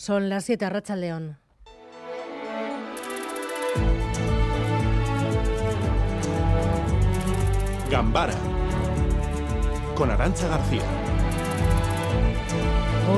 Son las 7, Racha León. Gambara con Arancha García.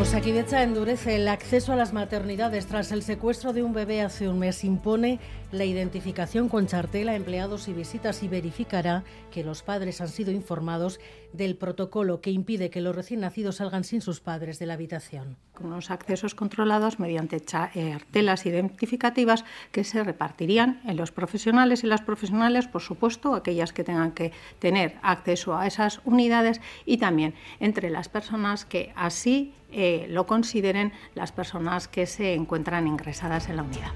Osakidecha endurece el acceso a las maternidades tras el secuestro de un bebé hace un mes. Impone la identificación con chartela, empleados y visitas y verificará que los padres han sido informados del protocolo que impide que los recién nacidos salgan sin sus padres de la habitación. Con unos accesos controlados mediante chartelas identificativas que se repartirían en los profesionales y las profesionales, por supuesto, aquellas que tengan que tener acceso a esas unidades y también entre las personas que así eh, lo consideren las personas que se encuentran ingresadas en la unidad.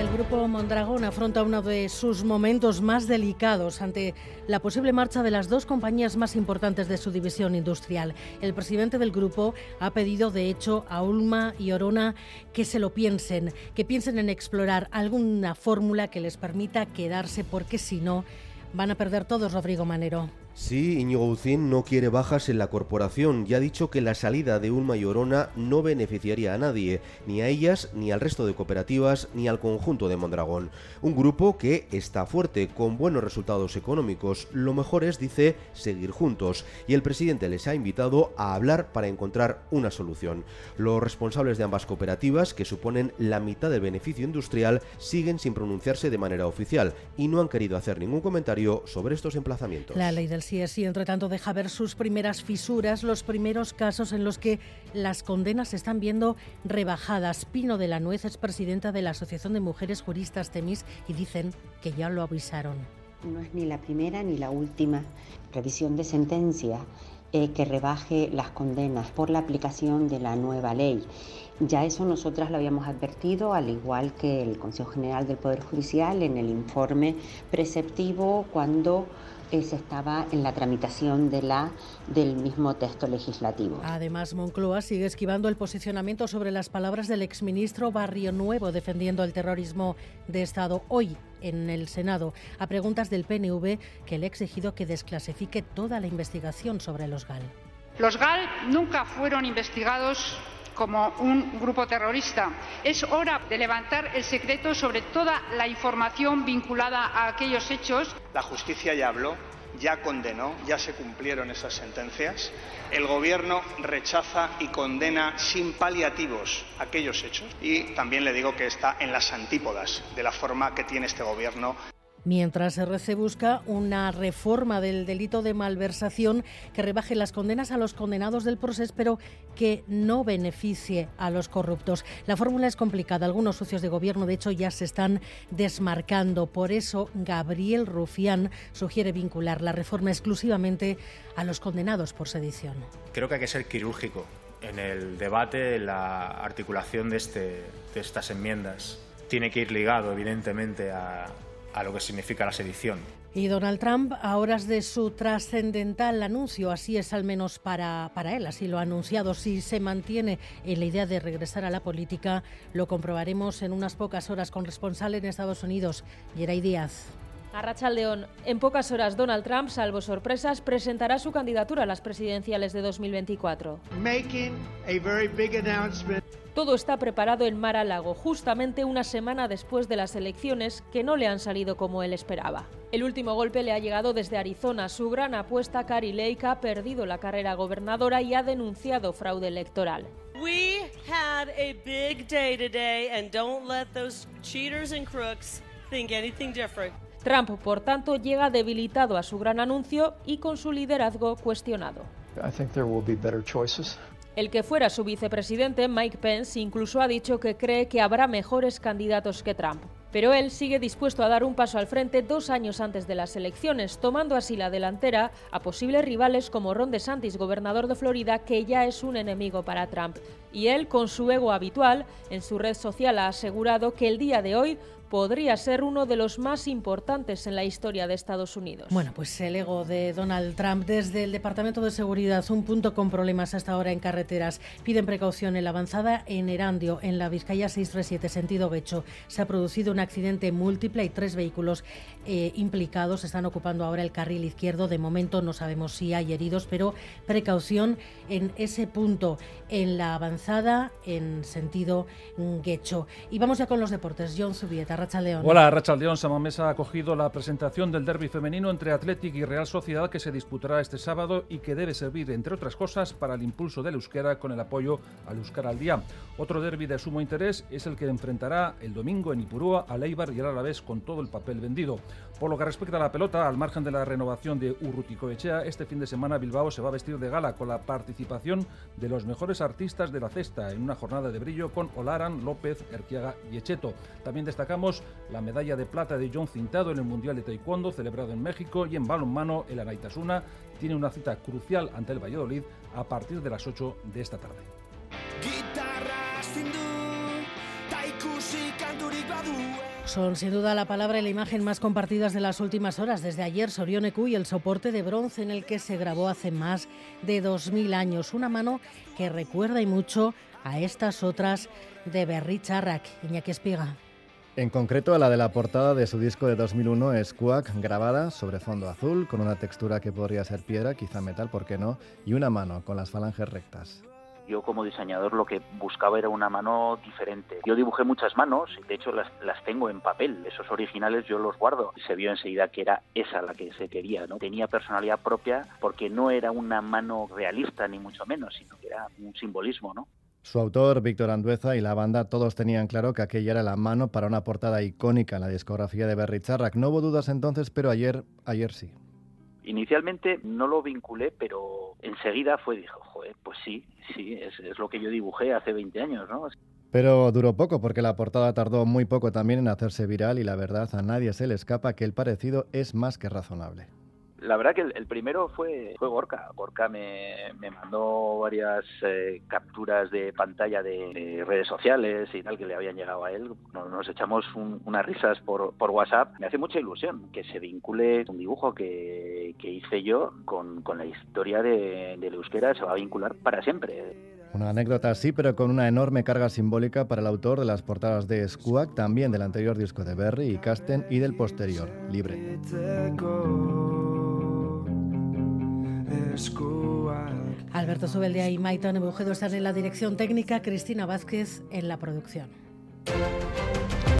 el Grupo Mondragón afronta uno de sus momentos más delicados ante la posible marcha de las dos compañías más importantes de su división industrial. El presidente del grupo ha pedido, de hecho, a Ulma y Orona que se lo piensen, que piensen en explorar alguna fórmula que les permita quedarse, porque si no, van a perder todos, Rodrigo Manero. Sí, Íñigo Ucín no quiere bajas en la corporación y ha dicho que la salida de Ulma y Orona no beneficiaría a nadie, ni a ellas, ni al resto de cooperativas, ni al conjunto de Mondragón. Un grupo que está fuerte, con buenos resultados económicos. Lo mejor es, dice, seguir juntos y el presidente les ha invitado a hablar para encontrar una solución. Los responsables de ambas cooperativas, que suponen la mitad del beneficio industrial, siguen sin pronunciarse de manera oficial y no han querido hacer ningún comentario sobre estos emplazamientos. Sí, sí, entre tanto, deja ver sus primeras fisuras, los primeros casos en los que las condenas se están viendo rebajadas. Pino de la Nuez es presidenta de la Asociación de Mujeres Juristas Temis y dicen que ya lo avisaron. No es ni la primera ni la última revisión de sentencia eh, que rebaje las condenas por la aplicación de la nueva ley. Ya eso nosotras lo habíamos advertido, al igual que el Consejo General del Poder Judicial en el informe preceptivo cuando se estaba en la tramitación de la, del mismo texto legislativo. Además, Moncloa sigue esquivando el posicionamiento sobre las palabras del exministro Barrio Nuevo defendiendo el terrorismo de Estado hoy en el Senado a preguntas del PNV que le ha exigido que desclasifique toda la investigación sobre los GAL. Los GAL nunca fueron investigados como un grupo terrorista. Es hora de levantar el secreto sobre toda la información vinculada a aquellos hechos. La justicia ya habló, ya condenó, ya se cumplieron esas sentencias. El Gobierno rechaza y condena sin paliativos aquellos hechos y también le digo que está en las antípodas de la forma que tiene este Gobierno Mientras RC busca una reforma del delito de malversación que rebaje las condenas a los condenados del proceso, pero que no beneficie a los corruptos. La fórmula es complicada. Algunos socios de gobierno, de hecho, ya se están desmarcando. Por eso, Gabriel Rufián sugiere vincular la reforma exclusivamente a los condenados por sedición. Creo que hay que ser quirúrgico en el debate, la articulación de, este, de estas enmiendas. Tiene que ir ligado, evidentemente, a a lo que significa la sedición. Y Donald Trump, a horas de su trascendental anuncio, así es al menos para, para él, así lo ha anunciado, si se mantiene en la idea de regresar a la política, lo comprobaremos en unas pocas horas con responsable en Estados Unidos, Geray Díaz. A León, en pocas horas Donald Trump, salvo sorpresas, presentará su candidatura a las presidenciales de 2024. Todo está preparado en Mar-a-Lago, justamente una semana después de las elecciones que no le han salido como él esperaba. El último golpe le ha llegado desde Arizona. Su gran apuesta, Carrie Lake, ha perdido la carrera gobernadora y ha denunciado fraude electoral. We had a big day today and don't let those cheaters and crooks think anything different. Trump, por tanto, llega debilitado a su gran anuncio y con su liderazgo cuestionado. I think there will be better choices. El que fuera su vicepresidente, Mike Pence, incluso ha dicho que cree que habrá mejores candidatos que Trump. Pero él sigue dispuesto a dar un paso al frente dos años antes de las elecciones, tomando así la delantera a posibles rivales como Ron DeSantis, gobernador de Florida, que ya es un enemigo para Trump. Y él, con su ego habitual, en su red social ha asegurado que el día de hoy podría ser uno de los más importantes en la historia de Estados Unidos. Bueno, pues el ego de Donald Trump desde el Departamento de Seguridad, un punto con problemas hasta ahora en carreteras. Piden precaución en la avanzada en Erandio, en la Vizcaya 637, sentido Becho. Se ha producido un accidente múltiple y tres vehículos eh, implicados están ocupando ahora el carril izquierdo. De momento no sabemos si hay heridos, pero precaución en ese punto, en la avanzada en sentido Guecho. Y vamos ya con los deportes. John Zubieta, Racha León. Hola, Racha León. Samamesa ha acogido la presentación del derby femenino entre Athletic y Real Sociedad que se disputará este sábado y que debe servir, entre otras cosas, para el impulso del euskera con el apoyo al euskera al día. Otro derby de sumo interés es el que enfrentará el domingo en Ipurúa a Leibar y al Alavés con todo el papel vendido. Por lo que respecta a la pelota, al margen de la renovación de Urruticoechea, este fin de semana Bilbao se va a vestir de gala con la participación de los mejores artistas de la cesta en una jornada de brillo con Olaran, López, Erquiaga y Echeto. También destacamos la medalla de plata de John Cintado en el Mundial de Taekwondo celebrado en México y en balonmano el Araitasuna tiene una cita crucial ante el Valladolid a partir de las 8 de esta tarde. Son sin duda la palabra y la imagen más compartidas de las últimas horas. Desde ayer, Sorionecu y el soporte de bronce en el que se grabó hace más de 2.000 años. Una mano que recuerda y mucho a estas otras de Berry Charrac. Iñaki Espiga. En concreto a la de la portada de su disco de 2001, Squawk, grabada sobre fondo azul, con una textura que podría ser piedra, quizá metal, ¿por qué no? Y una mano con las falanges rectas yo como diseñador lo que buscaba era una mano diferente. Yo dibujé muchas manos, de hecho las, las tengo en papel, esos originales yo los guardo. Se vio enseguida que era esa la que se quería, ¿no? Tenía personalidad propia porque no era una mano realista ni mucho menos, sino que era un simbolismo, ¿no? Su autor, Víctor Andueza, y la banda todos tenían claro que aquella era la mano para una portada icónica en la discografía de Berry Charrack. No hubo dudas entonces, pero ayer, ayer sí. Inicialmente no lo vinculé, pero enseguida fue, dijo, joder, pues sí, sí, es, es lo que yo dibujé hace 20 años, ¿no? Pero duró poco porque la portada tardó muy poco también en hacerse viral y la verdad a nadie se le escapa que el parecido es más que razonable. La verdad que el, primero fue, fue Gorka. Gorka me, me mandó varias eh, capturas de pantalla de, redes sociales y tal que le habían llegado a él. Nos, echamos unas risas por, por, WhatsApp. Me hace mucha ilusión que se vincule un dibujo que, que hice yo con, con la historia de, del euskera. Se va a vincular para siempre. Una anécdota así, pero con una enorme carga simbólica para el autor de las portadas de Squawk, también del anterior disco de Berry y Casten y del posterior, Libre. Alberto Subeldea y Maitán Bujedo están en la dirección técnica, Cristina Vázquez en la producción.